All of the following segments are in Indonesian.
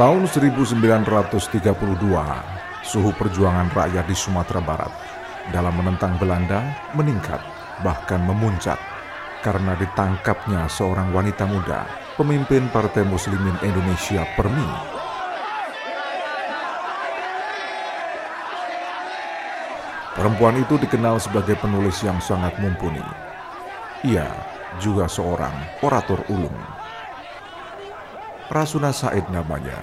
Tahun 1932, suhu perjuangan rakyat di Sumatera Barat dalam menentang Belanda meningkat, bahkan memuncak karena ditangkapnya seorang wanita muda, pemimpin Partai Muslimin Indonesia Permi. Perempuan itu dikenal sebagai penulis yang sangat mumpuni. Ia juga seorang orator ulung. Rasuna Said namanya.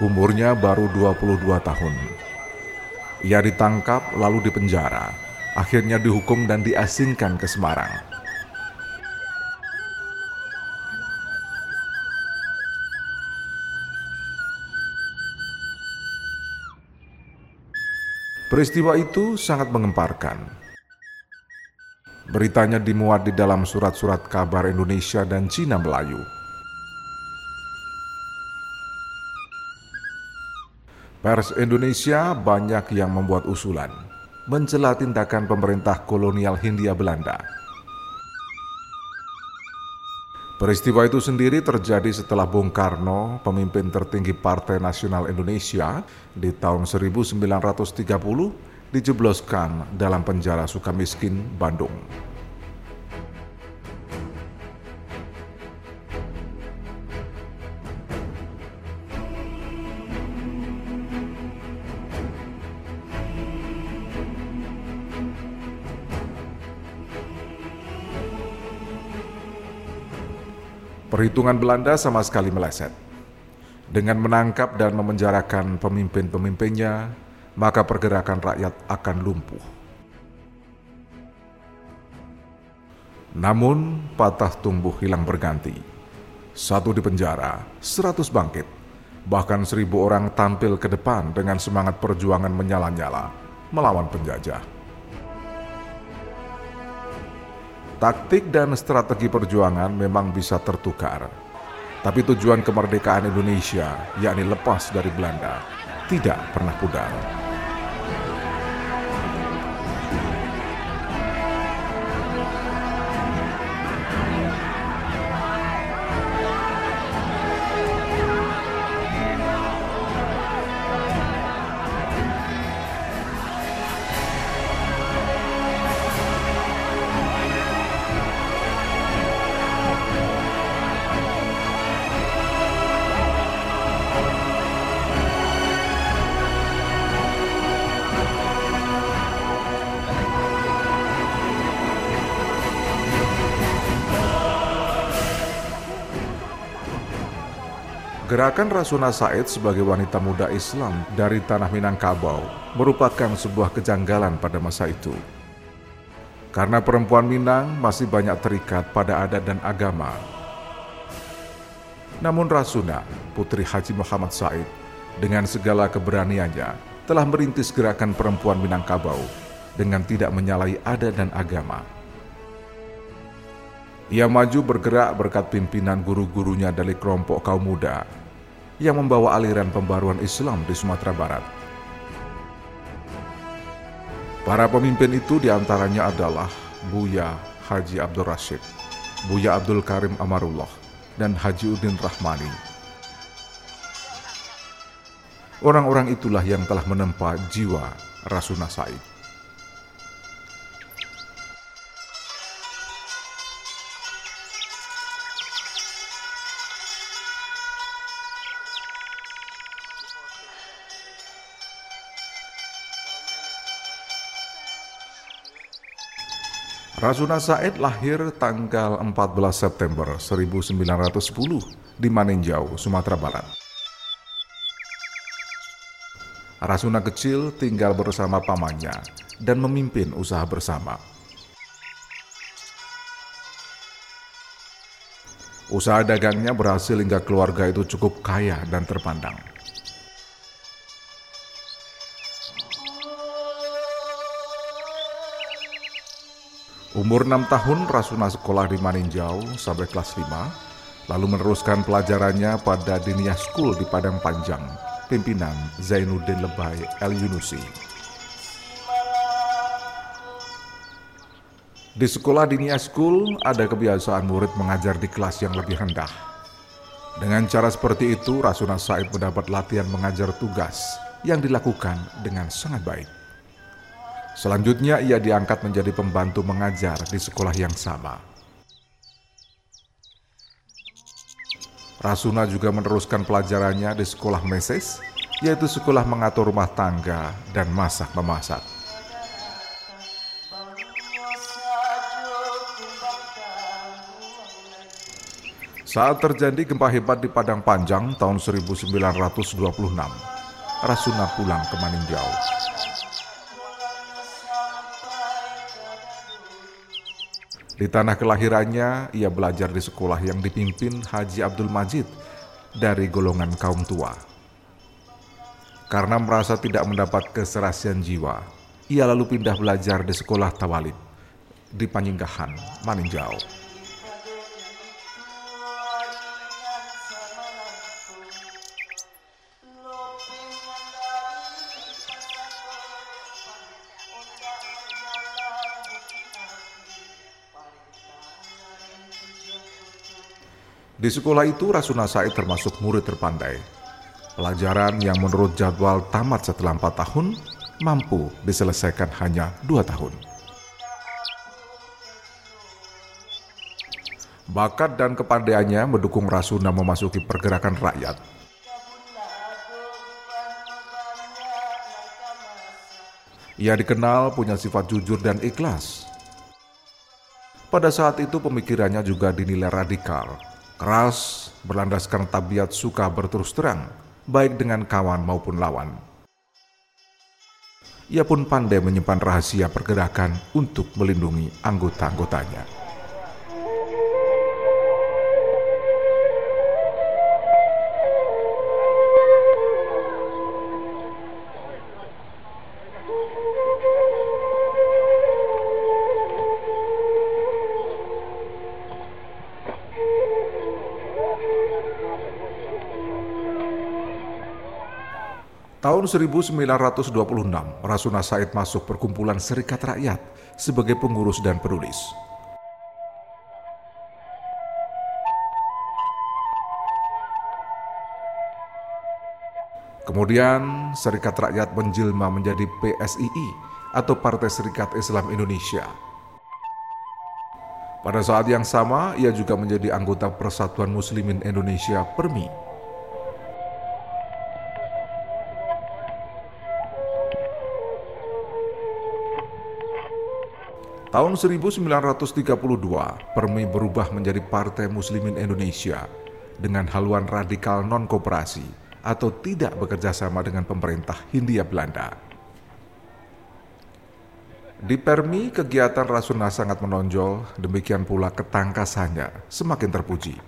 Umurnya baru 22 tahun. Ia ditangkap lalu dipenjara, akhirnya dihukum dan diasingkan ke Semarang. Peristiwa itu sangat mengemparkan. Beritanya dimuat di dalam surat-surat kabar Indonesia dan Cina Melayu. Pers Indonesia banyak yang membuat usulan mencela tindakan pemerintah kolonial Hindia Belanda. Peristiwa itu sendiri terjadi setelah Bung Karno, pemimpin tertinggi Partai Nasional Indonesia, di tahun 1930 dijebloskan dalam penjara Sukamiskin, Bandung. Perhitungan Belanda sama sekali meleset. Dengan menangkap dan memenjarakan pemimpin-pemimpinnya, maka pergerakan rakyat akan lumpuh. Namun, patah tumbuh hilang berganti. Satu di penjara, seratus bangkit. Bahkan seribu orang tampil ke depan dengan semangat perjuangan menyala-nyala melawan penjajah. Taktik dan strategi perjuangan memang bisa tertukar. Tapi tujuan kemerdekaan Indonesia, yakni lepas dari Belanda, tidak pernah pudar. Gerakan Rasuna Said sebagai wanita muda Islam dari tanah Minangkabau merupakan sebuah kejanggalan pada masa itu. Karena perempuan Minang masih banyak terikat pada adat dan agama. Namun Rasuna, putri Haji Muhammad Said, dengan segala keberaniannya telah merintis gerakan perempuan Minangkabau dengan tidak menyalahi adat dan agama. Ia maju bergerak berkat pimpinan guru-gurunya dari kelompok kaum muda yang membawa aliran pembaruan Islam di Sumatera Barat. Para pemimpin itu di antaranya adalah Buya Haji Abdul Rashid, Buya Abdul Karim Amarullah, dan Haji Udin Rahmani. Orang-orang itulah yang telah menempa jiwa Rasuna Said. Rasuna Said lahir tanggal 14 September 1910 di Maninjau, Sumatera Barat. Rasuna kecil tinggal bersama pamannya dan memimpin usaha bersama. Usaha dagangnya berhasil hingga keluarga itu cukup kaya dan terpandang. Umur 6 tahun Rasuna sekolah di Maninjau sampai kelas 5, lalu meneruskan pelajarannya pada Diniyah School di Padang Panjang, pimpinan Zainuddin Lebay El Yunusi. Di sekolah Dinia School ada kebiasaan murid mengajar di kelas yang lebih rendah. Dengan cara seperti itu, Rasuna Said mendapat latihan mengajar tugas yang dilakukan dengan sangat baik. Selanjutnya ia diangkat menjadi pembantu mengajar di sekolah yang sama. Rasuna juga meneruskan pelajarannya di sekolah meses, yaitu sekolah mengatur rumah tangga dan masak-memasak. Saat terjadi gempa hebat di Padang Panjang tahun 1926, Rasuna pulang ke Maninjau. Di tanah kelahirannya, ia belajar di sekolah yang dipimpin Haji Abdul Majid dari golongan kaum tua. Karena merasa tidak mendapat keserasian jiwa, ia lalu pindah belajar di sekolah Tawalid di Panjinggahan, Maninjau. Di sekolah itu Rasuna Said termasuk murid terpandai. Pelajaran yang menurut jadwal tamat setelah empat tahun mampu diselesaikan hanya dua tahun. Bakat dan kepandaiannya mendukung Rasuna memasuki pergerakan rakyat. Ia dikenal punya sifat jujur dan ikhlas. Pada saat itu pemikirannya juga dinilai radikal keras, berlandaskan tabiat suka berterus terang, baik dengan kawan maupun lawan. Ia pun pandai menyimpan rahasia pergerakan untuk melindungi anggota-anggotanya. Tahun 1926, Rasuna Said masuk perkumpulan Serikat Rakyat sebagai pengurus dan penulis. Kemudian Serikat Rakyat menjelma menjadi PSII atau Partai Serikat Islam Indonesia. Pada saat yang sama, ia juga menjadi anggota Persatuan Muslimin Indonesia PERMI Tahun 1932, Permi berubah menjadi Partai Muslimin Indonesia dengan haluan radikal non-koperasi atau tidak bekerja sama dengan pemerintah Hindia Belanda. Di Permi, kegiatan Rasuna sangat menonjol, demikian pula ketangkasannya semakin terpuji.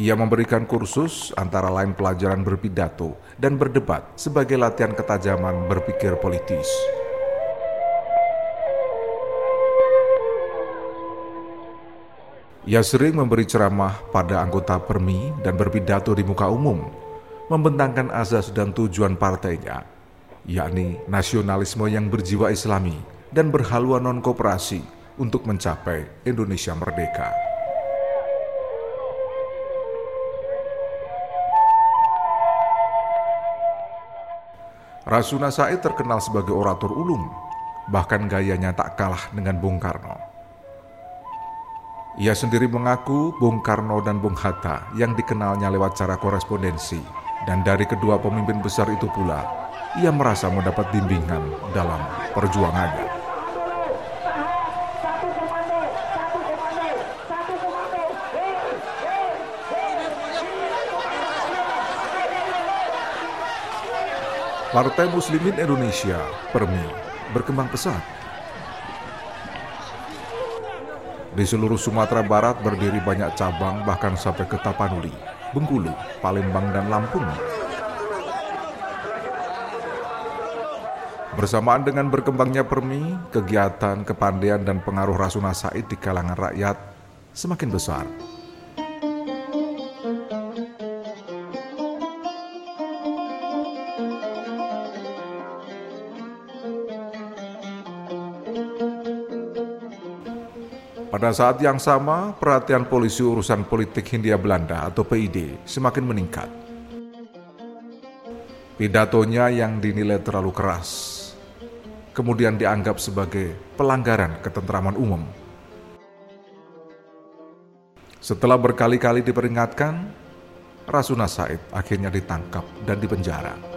Ia memberikan kursus antara lain pelajaran berpidato dan berdebat sebagai latihan ketajaman berpikir politis. Ia sering memberi ceramah pada anggota Permi dan berpidato di muka umum, membentangkan asas dan tujuan partainya, yakni nasionalisme yang berjiwa islami dan berhaluan non-koperasi untuk mencapai Indonesia merdeka. Rasuna Said terkenal sebagai orator ulung, bahkan gayanya tak kalah dengan Bung Karno. Ia sendiri mengaku Bung Karno dan Bung Hatta yang dikenalnya lewat cara korespondensi dan dari kedua pemimpin besar itu pula ia merasa mendapat bimbingan dalam perjuangannya. Partai Muslimin Indonesia, PERMI, berkembang pesat Di seluruh Sumatera Barat berdiri banyak cabang bahkan sampai ke Tapanuli, Bengkulu, Palembang, dan Lampung. Bersamaan dengan berkembangnya Permi, kegiatan, kepandaian, dan pengaruh Rasuna Said di kalangan rakyat semakin besar. Pada saat yang sama, perhatian polisi urusan politik Hindia Belanda atau PID semakin meningkat. Pidatonya yang dinilai terlalu keras, kemudian dianggap sebagai pelanggaran ketentraman umum. Setelah berkali-kali diperingatkan, Rasuna Said akhirnya ditangkap dan dipenjara.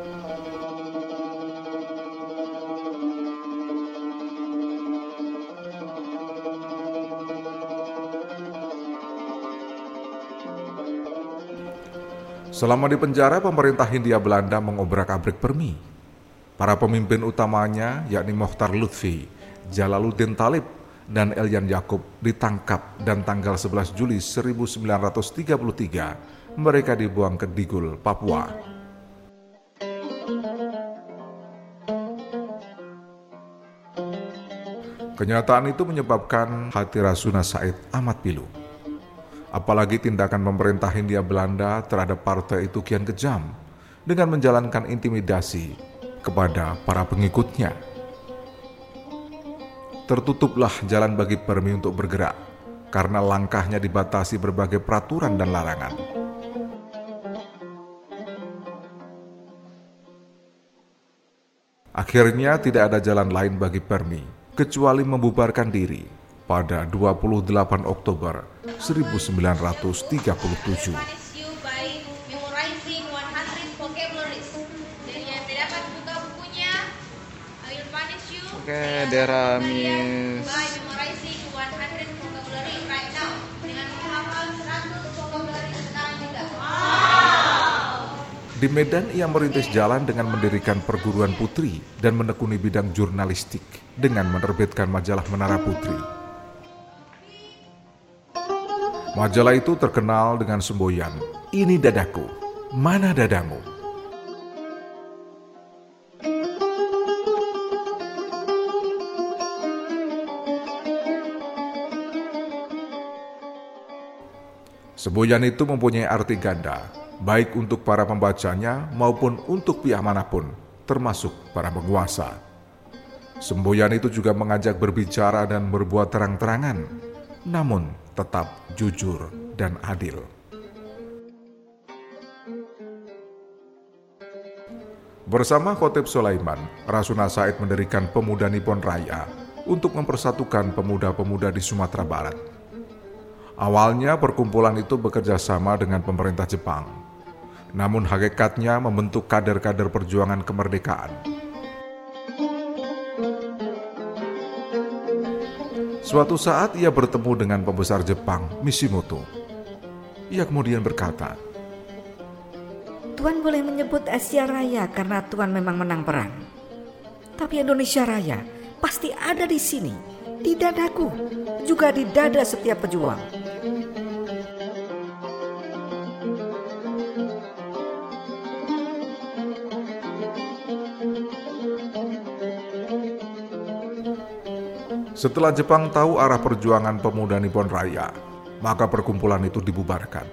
Selama di penjara, pemerintah Hindia Belanda mengobrak-abrik Permi. Para pemimpin utamanya, yakni Mohtar Lutfi, Jalaluddin Talib, dan Elyan Yakub ditangkap dan tanggal 11 Juli 1933 mereka dibuang ke Digul, Papua. Kenyataan itu menyebabkan hati Rasuna Said amat pilu. Apalagi tindakan pemerintah Hindia Belanda terhadap partai itu kian kejam dengan menjalankan intimidasi kepada para pengikutnya. Tertutuplah jalan bagi Permi untuk bergerak karena langkahnya dibatasi berbagai peraturan dan larangan. Akhirnya tidak ada jalan lain bagi Permi kecuali membubarkan diri pada 28 Oktober 1937. Oke, daerah Miss. Di Medan ia merintis jalan dengan mendirikan perguruan putri dan menekuni bidang jurnalistik dengan menerbitkan majalah Menara Putri. Majalah itu terkenal dengan semboyan, ini dadaku, mana dadamu? Semboyan itu mempunyai arti ganda, baik untuk para pembacanya maupun untuk pihak mana pun, termasuk para penguasa. Semboyan itu juga mengajak berbicara dan berbuat terang-terangan, namun tetap jujur dan adil. Bersama Khotib Sulaiman, Rasuna Said mendirikan Pemuda Nippon Raya untuk mempersatukan pemuda-pemuda di Sumatera Barat. Awalnya perkumpulan itu bekerja sama dengan pemerintah Jepang, namun hakikatnya membentuk kader-kader perjuangan kemerdekaan. Suatu saat ia bertemu dengan pembesar Jepang, Mishimoto. Ia kemudian berkata, Tuan boleh menyebut Asia Raya karena Tuan memang menang perang. Tapi Indonesia Raya pasti ada di sini, di dadaku, juga di dada setiap pejuang. Setelah Jepang tahu arah perjuangan pemuda Nippon Raya, maka perkumpulan itu dibubarkan.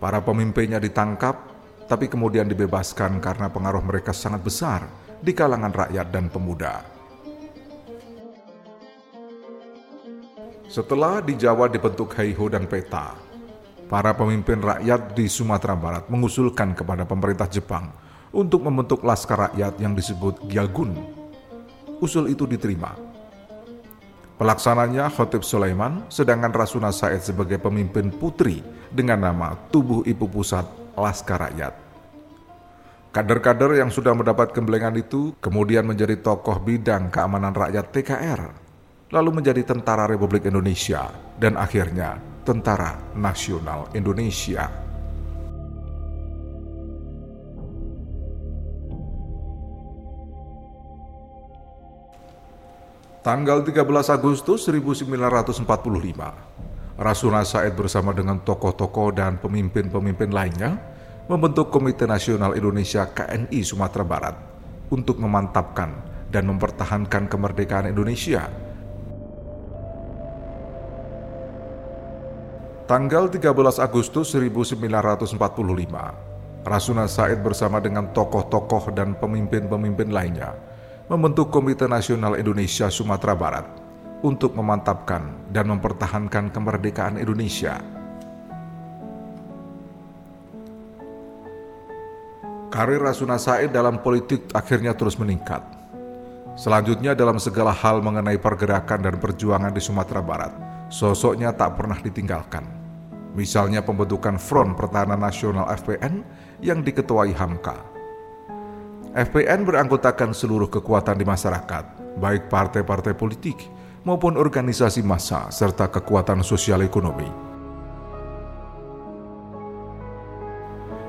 Para pemimpinnya ditangkap, tapi kemudian dibebaskan karena pengaruh mereka sangat besar di kalangan rakyat dan pemuda. Setelah di Jawa dibentuk Heiho dan Peta, para pemimpin rakyat di Sumatera Barat mengusulkan kepada pemerintah Jepang untuk membentuk laskar rakyat yang disebut Gyagun. Usul itu diterima Pelaksananya Khotib Sulaiman, sedangkan Rasuna Said sebagai pemimpin putri dengan nama Tubuh Ibu Pusat Laskar Rakyat. Kader-kader yang sudah mendapat gemblengan itu kemudian menjadi tokoh bidang keamanan rakyat TKR, lalu menjadi Tentara Republik Indonesia, dan akhirnya Tentara Nasional Indonesia. Tanggal 13 Agustus 1945, Rasuna Said bersama dengan tokoh-tokoh dan pemimpin-pemimpin lainnya membentuk Komite Nasional Indonesia KNI Sumatera Barat untuk memantapkan dan mempertahankan kemerdekaan Indonesia. Tanggal 13 Agustus 1945, Rasuna Said bersama dengan tokoh-tokoh dan pemimpin-pemimpin lainnya membentuk Komite Nasional Indonesia Sumatera Barat untuk memantapkan dan mempertahankan kemerdekaan Indonesia. Karir Rasuna Said dalam politik akhirnya terus meningkat. Selanjutnya dalam segala hal mengenai pergerakan dan perjuangan di Sumatera Barat, sosoknya tak pernah ditinggalkan. Misalnya pembentukan Front Pertahanan Nasional FPN yang diketuai Hamka. FPN beranggotakan seluruh kekuatan di masyarakat, baik partai-partai politik maupun organisasi massa serta kekuatan sosial ekonomi.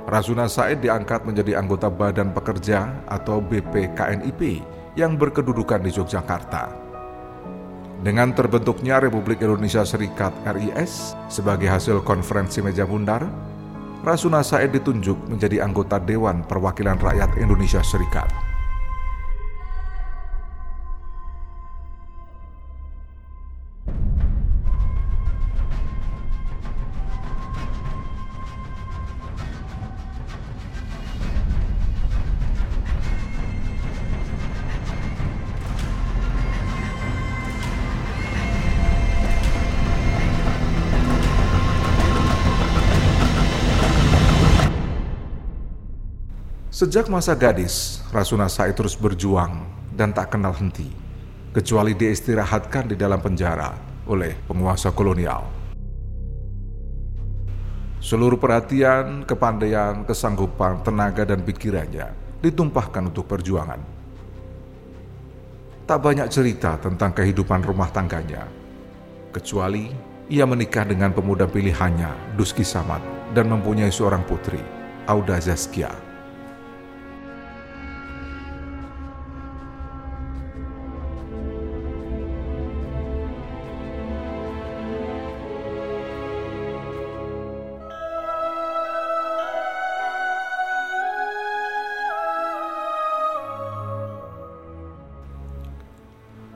Rasuna Said diangkat menjadi anggota Badan Pekerja atau BPKNIP yang berkedudukan di Yogyakarta. Dengan terbentuknya Republik Indonesia Serikat RIS sebagai hasil konferensi meja bundar, Rasuna Said ditunjuk menjadi anggota Dewan Perwakilan Rakyat Indonesia Serikat. Sejak masa gadis, Rasuna Said terus berjuang dan tak kenal henti, kecuali diistirahatkan di dalam penjara oleh penguasa kolonial. Seluruh perhatian, kepandaian, kesanggupan, tenaga, dan pikirannya ditumpahkan untuk perjuangan. Tak banyak cerita tentang kehidupan rumah tangganya, kecuali ia menikah dengan pemuda pilihannya, Duski Samad, dan mempunyai seorang putri, Auda Zaskia.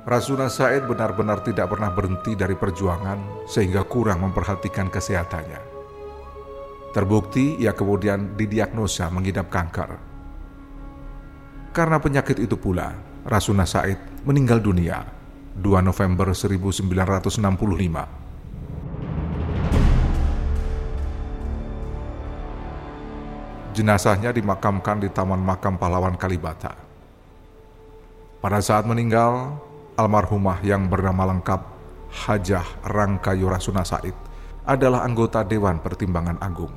Rasuna Said benar-benar tidak pernah berhenti dari perjuangan sehingga kurang memperhatikan kesehatannya. Terbukti ia kemudian didiagnosa mengidap kanker. Karena penyakit itu pula, Rasuna Said meninggal dunia 2 November 1965. Jenazahnya dimakamkan di Taman Makam Pahlawan Kalibata. Pada saat meninggal, almarhumah yang bernama lengkap Hajah Rangka Yurasuna Said adalah anggota Dewan Pertimbangan Agung.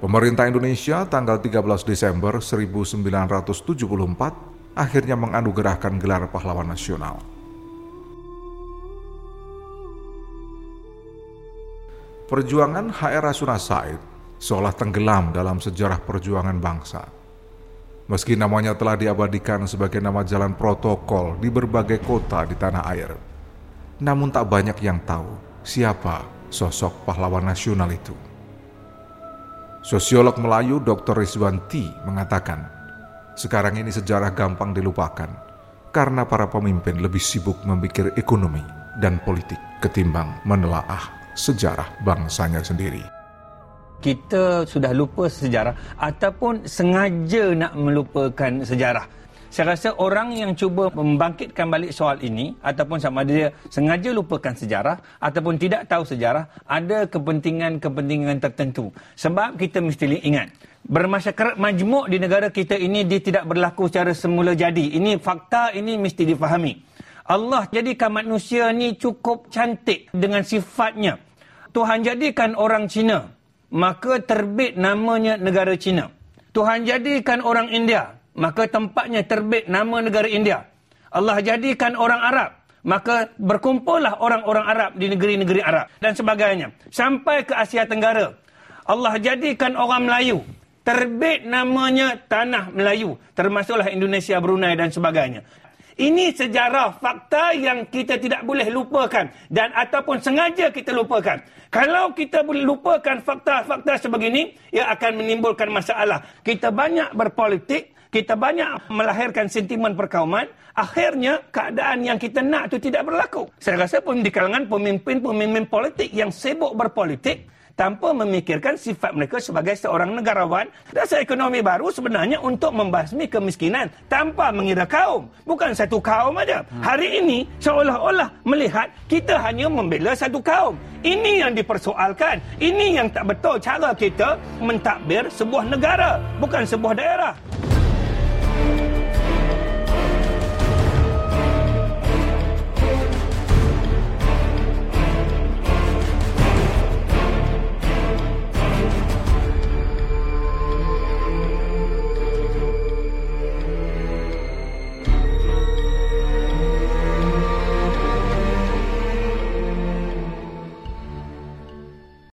Pemerintah Indonesia tanggal 13 Desember 1974 akhirnya menganugerahkan gelar pahlawan nasional. Perjuangan HR Rasuna Said seolah tenggelam dalam sejarah perjuangan bangsa. Meski namanya telah diabadikan sebagai nama jalan protokol di berbagai kota di tanah air, namun tak banyak yang tahu siapa sosok pahlawan nasional itu. Sosiolog Melayu Dr. Rizwanti mengatakan, sekarang ini sejarah gampang dilupakan karena para pemimpin lebih sibuk memikir ekonomi dan politik ketimbang menelaah sejarah bangsanya sendiri kita sudah lupa sejarah ataupun sengaja nak melupakan sejarah. Saya rasa orang yang cuba membangkitkan balik soal ini ataupun sama ada dia sengaja lupakan sejarah ataupun tidak tahu sejarah ada kepentingan-kepentingan tertentu. Sebab kita mesti ingat bermasyarakat majmuk di negara kita ini dia tidak berlaku secara semula jadi. Ini fakta ini mesti difahami. Allah jadikan manusia ni cukup cantik dengan sifatnya. Tuhan jadikan orang Cina maka terbit namanya negara Cina. Tuhan jadikan orang India, maka tempatnya terbit nama negara India. Allah jadikan orang Arab, maka berkumpullah orang-orang Arab di negeri-negeri Arab dan sebagainya. Sampai ke Asia Tenggara. Allah jadikan orang Melayu, terbit namanya Tanah Melayu, termasuklah Indonesia, Brunei dan sebagainya. Ini sejarah fakta yang kita tidak boleh lupakan dan ataupun sengaja kita lupakan. Kalau kita boleh lupakan fakta-fakta sebegini, ia akan menimbulkan masalah. Kita banyak berpolitik, kita banyak melahirkan sentimen perkauman, akhirnya keadaan yang kita nak itu tidak berlaku. Saya rasa pun di kalangan pemimpin-pemimpin politik yang sibuk berpolitik, tanpa memikirkan sifat mereka sebagai seorang negarawan. Dasar ekonomi baru sebenarnya untuk membasmi kemiskinan tanpa mengira kaum. Bukan satu kaum aja. Hmm. Hari ini seolah-olah melihat kita hanya membela satu kaum. Ini yang dipersoalkan. Ini yang tak betul cara kita mentadbir sebuah negara, bukan sebuah daerah.